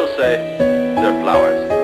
still say they're flowers.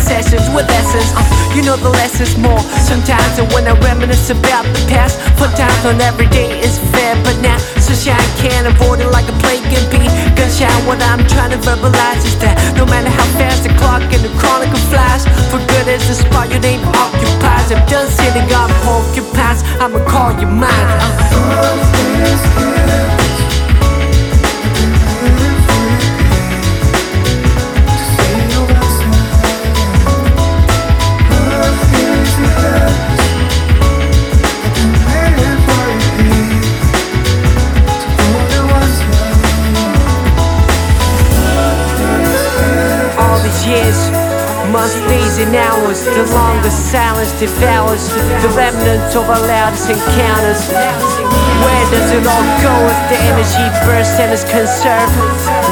Sessions with lessons. Uh, you know the lessons more sometimes, and when I reminisce about the past, for times on every day is fair, but now sunshine can't avoid it like a plague can be. Gunshine, what I'm trying to verbalize is that no matter how fast the clock and the chronicle flies, for good is the spot your name occupies. I'm done sitting on porcupines, I'ma call you mine. Uh. Hours. The longest silence devours the remnants of our loudest encounters. Where does it all go if the energy bursts and is conserved?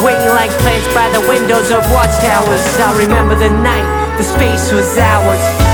Waiting like plants by the windows of watchtowers. I remember the night, the space was ours.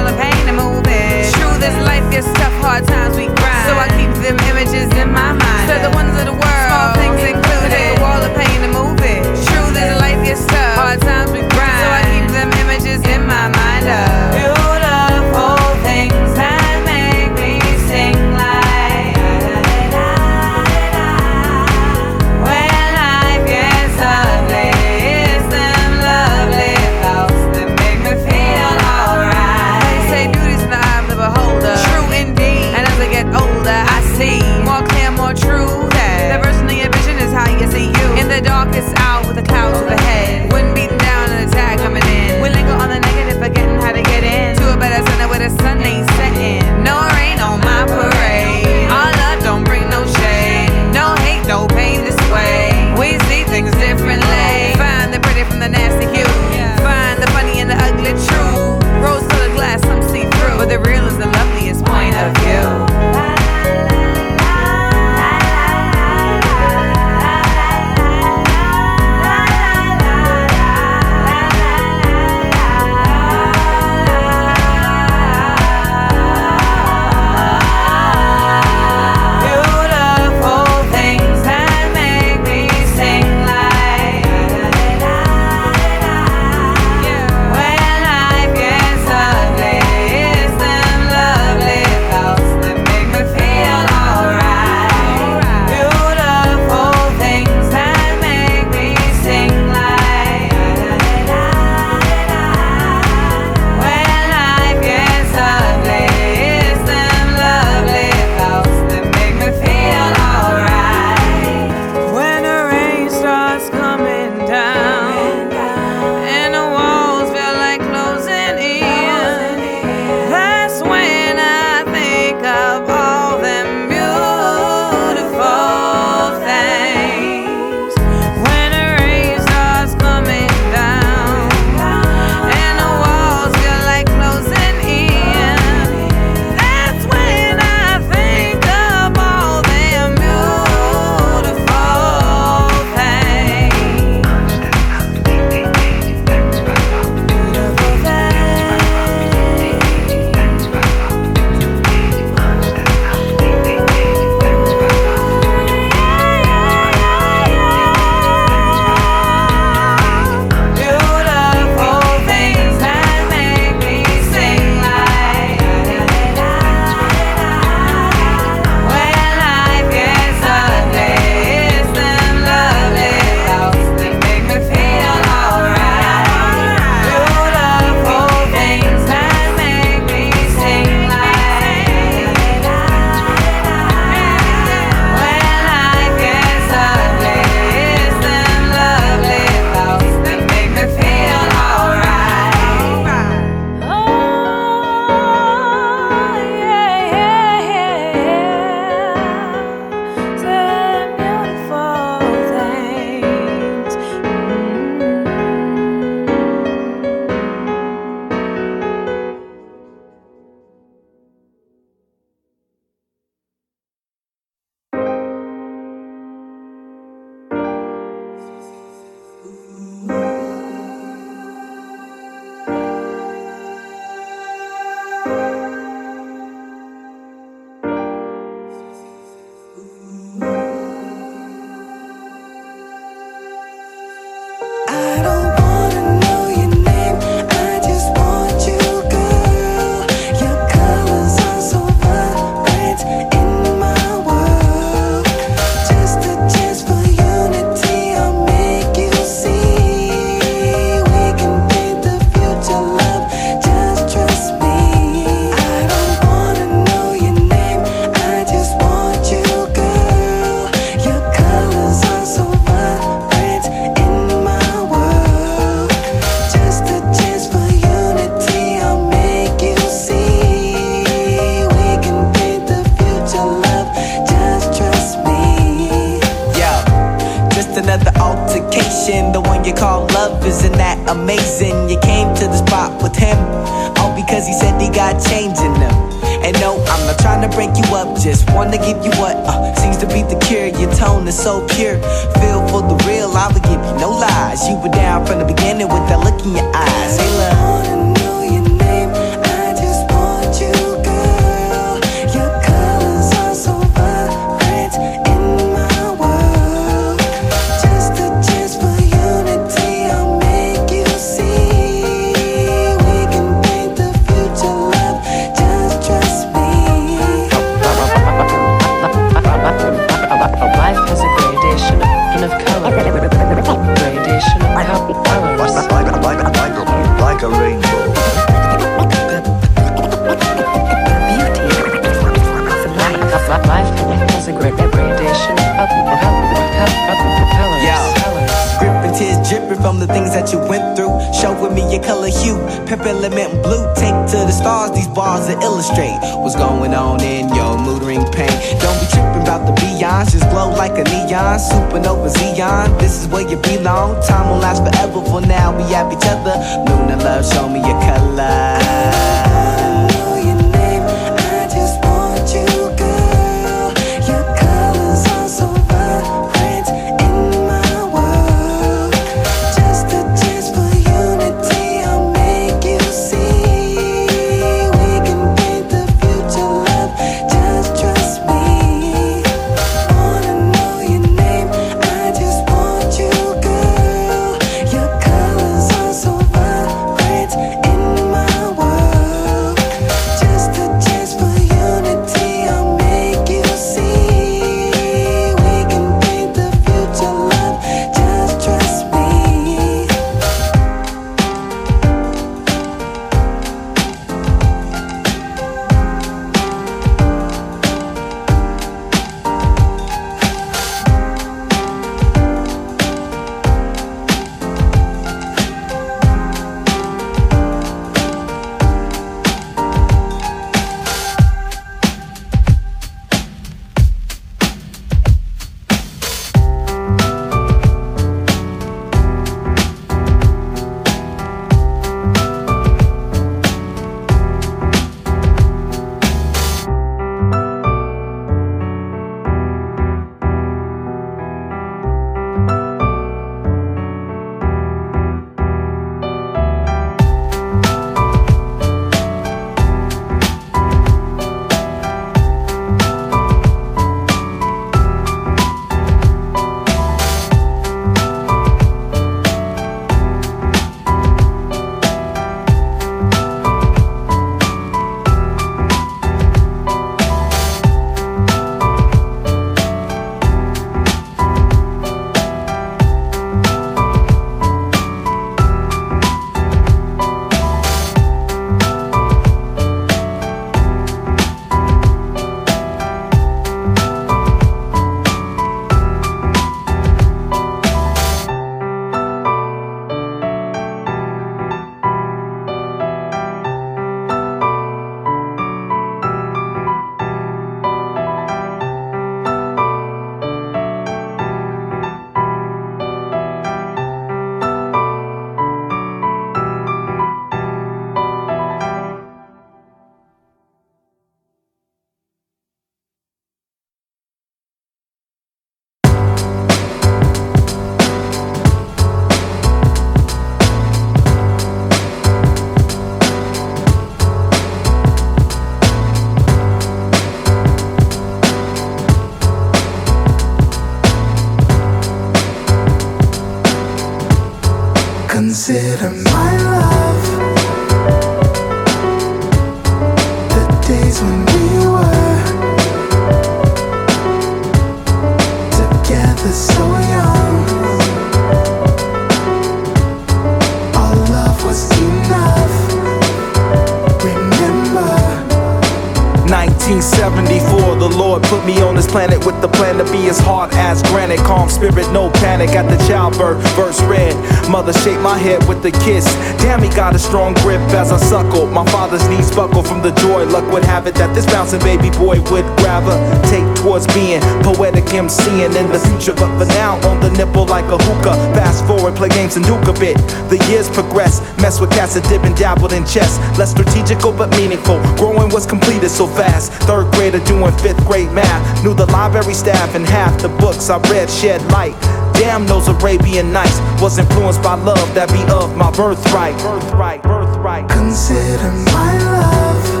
Bouncing baby boy would gravitate towards being poetic MCing in the future. But for now, on the nipple like a hookah. Fast forward, play games and duke a bit. The years progress, mess with cats that dip and dabbled in chess. Less strategical but meaningful. Growing was completed so fast. Third grader doing fifth grade math. Knew the library staff and half the books I read shed light. Damn, those Arabian Nights was influenced by love that be of my birthright. Birthright, birthright. Consider my love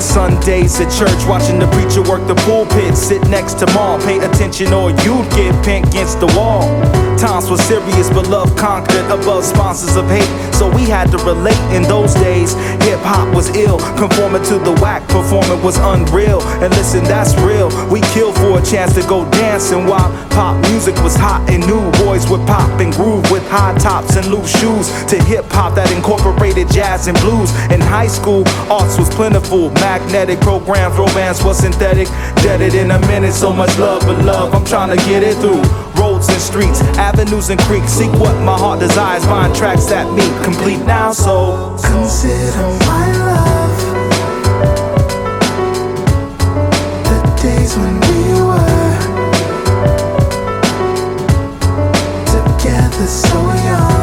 Sundays at church, watching the preacher work the pulpit. Sit next to mom, pay attention or you'd get pinned against the wall. Times were serious, but love conquered above sponsors of hate. So we had to relate in those days. Hip hop was ill, conforming to the whack, performing was unreal. And listen, that's real. We killed for a chance to go dancing while pop music was hot and new. Boys would pop and groove with high tops and loose shoes to hip hop that incorporated jazz and blues. In high school, arts was plentiful, magnetic programs, romance was synthetic. Dead it in a minute, so much love, but love, I'm trying to get it through. Roads and streets, avenues and creeks, seek what my heart desires, find tracks that meet complete now. So Consider my love the days when we were together so young.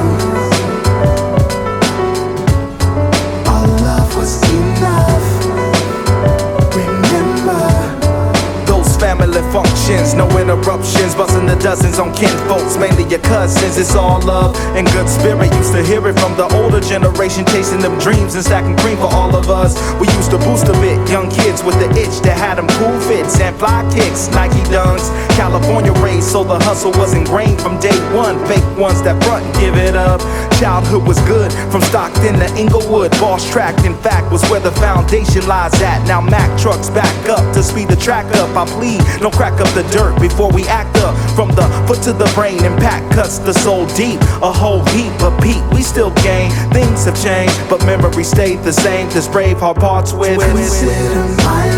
Family functions, no interruptions, buzzing the dozens on kin folks, mainly your cousins. It's all love and good spirit. Used to hear it from the older generation, chasing them dreams and stacking cream for all of us. We used to boost a bit, young kids with the itch that had them cool fits and fly kicks, Nike dunks, California raised, so the hustle was ingrained from day one. Fake ones that front and give it up. Childhood was good, from Stockton to Inglewood. Boss tracked, in fact, was where the foundation lies at. Now Mack trucks back up to speed the track up. I plead, don't crack up the dirt before we act up. From the foot to the brain, impact cuts the soul deep. A whole heap of peak, we still gain. Things have changed, but memories stayed the same. This brave heart parts with. Consider my love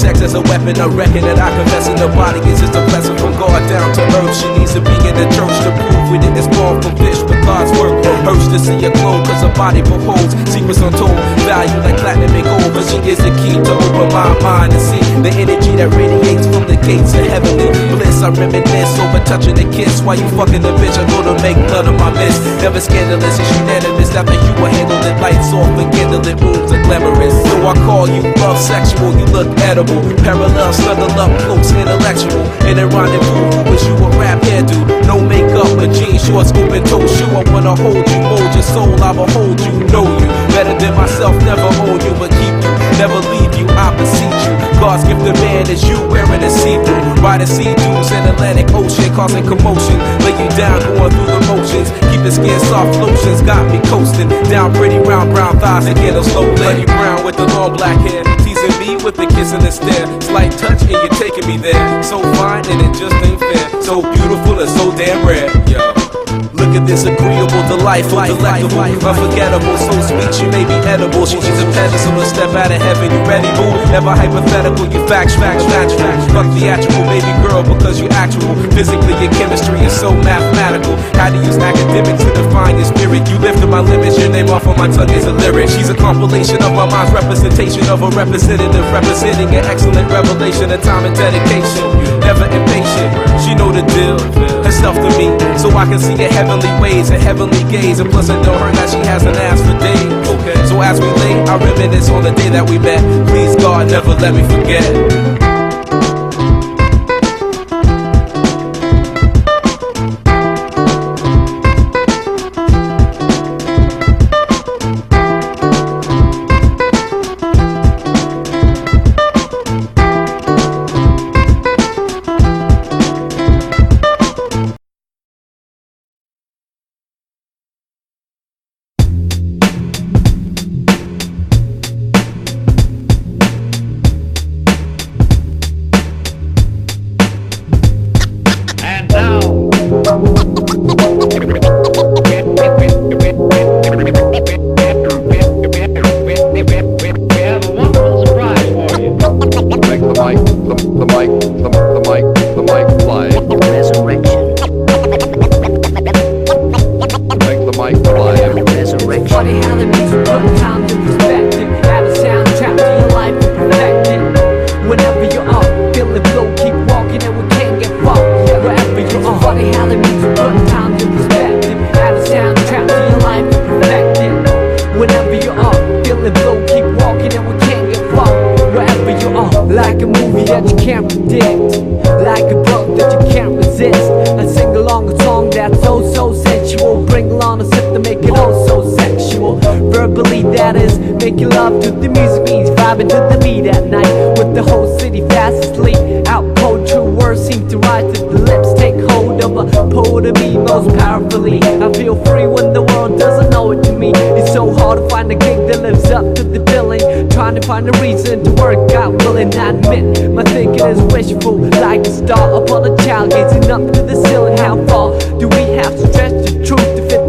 sex as a weapon. I reckon that I confess in the body is just a blessing from God down to earth. She needs to be in the church to prove we didn't spawn from fish, but God's work. Hurts to see her glow, cause her body beholds secrets untold. Value like platinum and gold, but she is the key to open my mind and see the energy that radiates from the gates of heavenly bliss. I reminisce over touching a kiss while you fucking the bitch. I go to make blood of my miss. Never scandalous, it's unanimous. After you were handled it, lights off and candlelit rooms are glamorous. So I call you love sexual, you look edible. Parallel, snuggle up close, intellectual. In a rendezvous, wish you a rap hairdo. No makeup, a jeans, shorts, open toe shoe. I wanna hold you, mold your soul, I will hold you, know you. Better than myself, never own you, but keep you, never leave you, I beseech you. God's gift to man is you wearing a see-through. Riding sea dunes in Atlantic Ocean, causing commotion. Lay you down, going through the motions. Keep the skin soft lotions, got me coasting. Down pretty round brown thighs and get a slow lady brown with the long black hair. Teasing me with the kiss and the stare. Slight touch and you're taking me there. So fine and it just ain't fair. So beautiful and so damn rare. Yo. Look at this agreeable, delightful, delectable, unforgettable, so sweet she may be edible. She's a pedestal, a step out of heaven. You ready, boo? Never hypothetical, you facts, facts, facts, facts. Fuck theatrical, baby girl, because you actual. Physically, your chemistry is so mathematical. How to use academics to define your spirit. You lifted my limits, your name off on my tongue is a lyric. She's a compilation of my mind's representation of a representative, representing an excellent revelation of time and dedication. Never impatient, she know the deal. Herself to me, so I can see her heavenly ways and heavenly gaze. And plus, I know her that she has an ass for days. Okay, so as we lay, I reminisce on the day that we met. Please, God, never let me forget.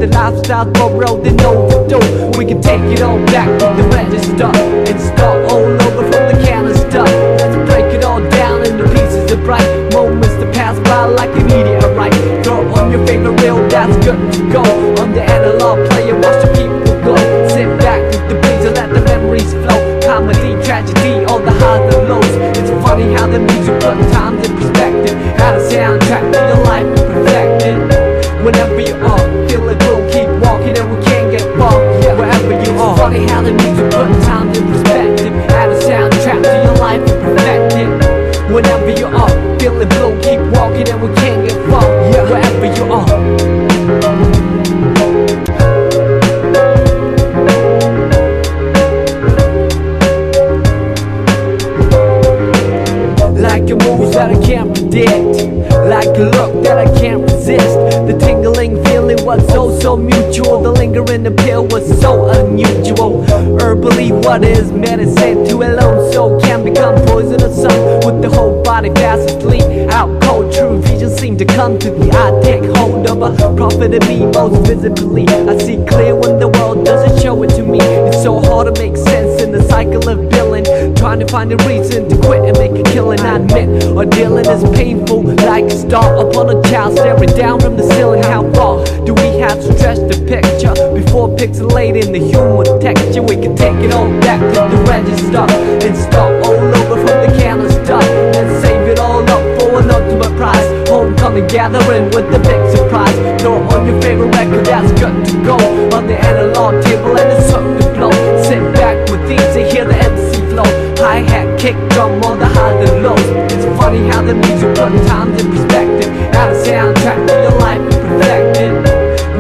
The lifestyle borrowed and overdue? We can take it all back to the register and start all over from the canister. Let's break it all down into pieces of bright moments that pass by like a meteorite. Throw on your favorite reel, that's good to go. On the analog player, watch the people go. Sit back with the breeze and let the memories flow. Comedy, tragedy, all the highs and lows. It's funny how the music put how the what is medicine to a lone soul Can become poisonous some With the whole body fast asleep Out cold, true vision seem to come to me. I take hold of a prophet of me most visibly. I see clear when the world doesn't show it to me. It's so hard to make sense in the cycle of billing Trying to find a reason to quit and make a killing. I admit, or dealing is painful Like a star upon a child staring down from the ceiling. How far have stretch the picture Before pixelating the human texture. We can take it all back to the register And start all over from the canister And save it all up for an ultimate prize. Homecoming gathering with the big surprise. Throw on your favorite record that's good to go. On the analog table and it's up to blow. Sit back with these and hear the MC flow. Hi-hat, kick drum on the highs and lows It's funny how the music put times in perspective. Add a soundtrack your life and perfect it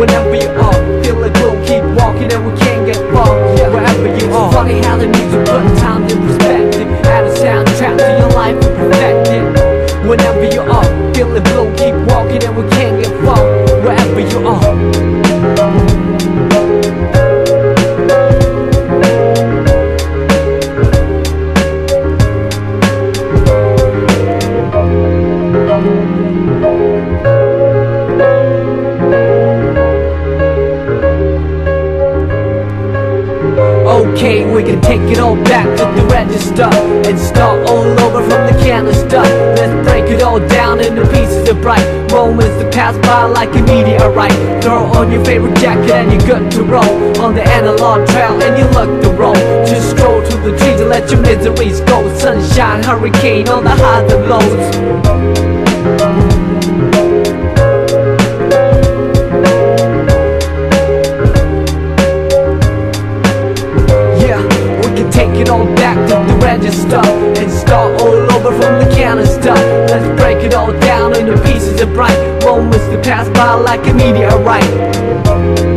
Whenever you are, feel it will keep walking and we can't get far. Wherever you are, funny how the music put times in perspective Add a soundtrack to your life and perfect it. Whenever you are, feel it will keep walking and we can't get far. Wherever you are of bright Moments that pass by like a meteorite. Throw on your favorite jacket and you're good to roll On the analog trail and you look the roll Just stroll to the trees and let your miseries go. Sunshine, hurricane on the highs and lows pieces of bright. Moments that pass by like a meteorite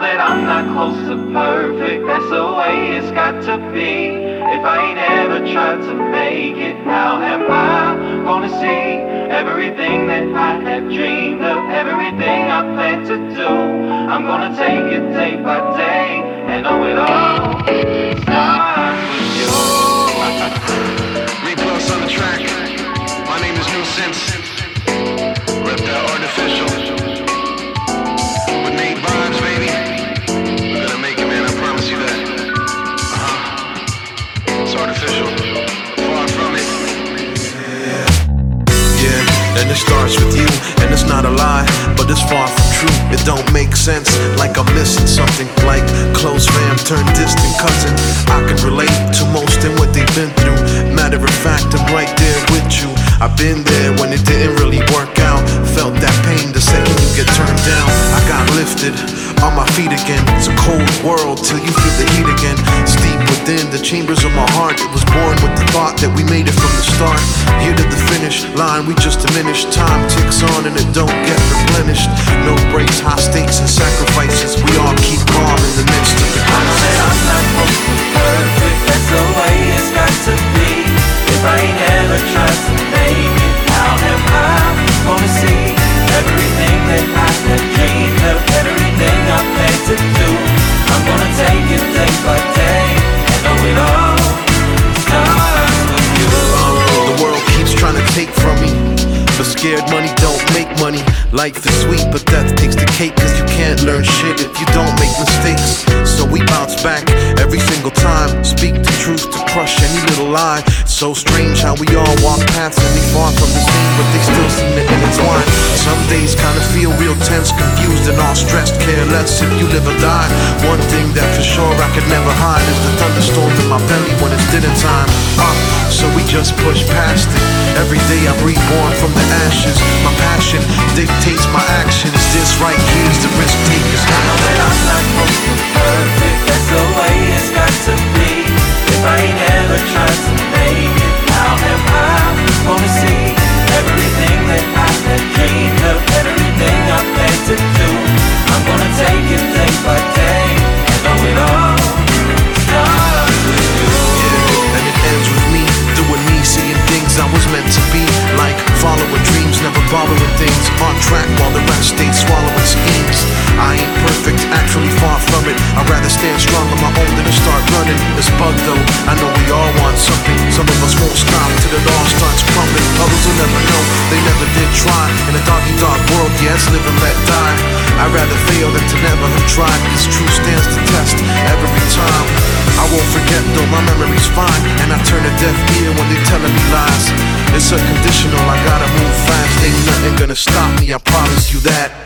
that I'm not close to perfect, that's the way it's got to be. If I ain't ever tried to make it, how am I gonna see everything that I have dreamed of, everything I plan to do? I'm gonna take it day by day and know it all starts with you. Plus on the track. My name is Nuisance. Rep that artificial. Starts with you, and it's not a lie, but it's far from true. It don't make sense, like I'm missing something, like close fam turned distant cousin. I can relate to most in what they've been through. Matter of fact, I'm right there with you. I've been there when it didn't really work out. Felt that pain the second you get turned down. I got lifted on my feet again. It's a cold world till you feel the heat again. It's within the chambers of my heart. It was born with the thought that we made it from the start. Here to the finish line, we just diminished. Time ticks on and it don't get replenished. No breaks, high stakes and sacrifices. We all keep calm in the midst of the crisis. perfect, that's the way it's got to be. If I ain't ever tried to make it, how am I gonna see everything that I have dreamed of, everything I plan to do? I'm gonna take it day by day, The world keeps trying to take from me. But scared money don't make money. Life is sweet, but death takes the cake. Cause you can't learn shit if you don't make mistakes. So we bounce back every single time. Speak the truth to crush any little lie. So strange how we all walk paths and be far from the same, but they still seem to intertwine. Some days kinda feel real tense, confused, and all stressed. Careless if you live or die. One thing that for sure I could never hide is the thunderstorm in my belly when it's dinner time. Uh, so we just push past it. Every day I'm reborn from the ashes. My passion dictates my actions. This right here's the risk takers. I know that I'm not perfect, that's the way it's got to be. If I ain't ever tried to everything I plan to do? I'm gonna take it day by day, and know it all I was meant to be. Like following dreams, never borrowing things. On track while the rest stayed swallowing schemes. I ain't perfect, actually far from it. I'd rather stand strong on my own than to start running. It's bug though, I know we all want something. Some of us won't stop till it all starts crumbling. Others will never know, they never did try. In a doggy dog world, yes, live and let die. I'd rather fail than to never have tried. Cause truth stands the test every time. I won't forget though, my memory's fine. And I turn a deaf ear when they telling me lies. It's unconditional, I gotta move fast. Ain't nothing gonna stop me, I promise you that.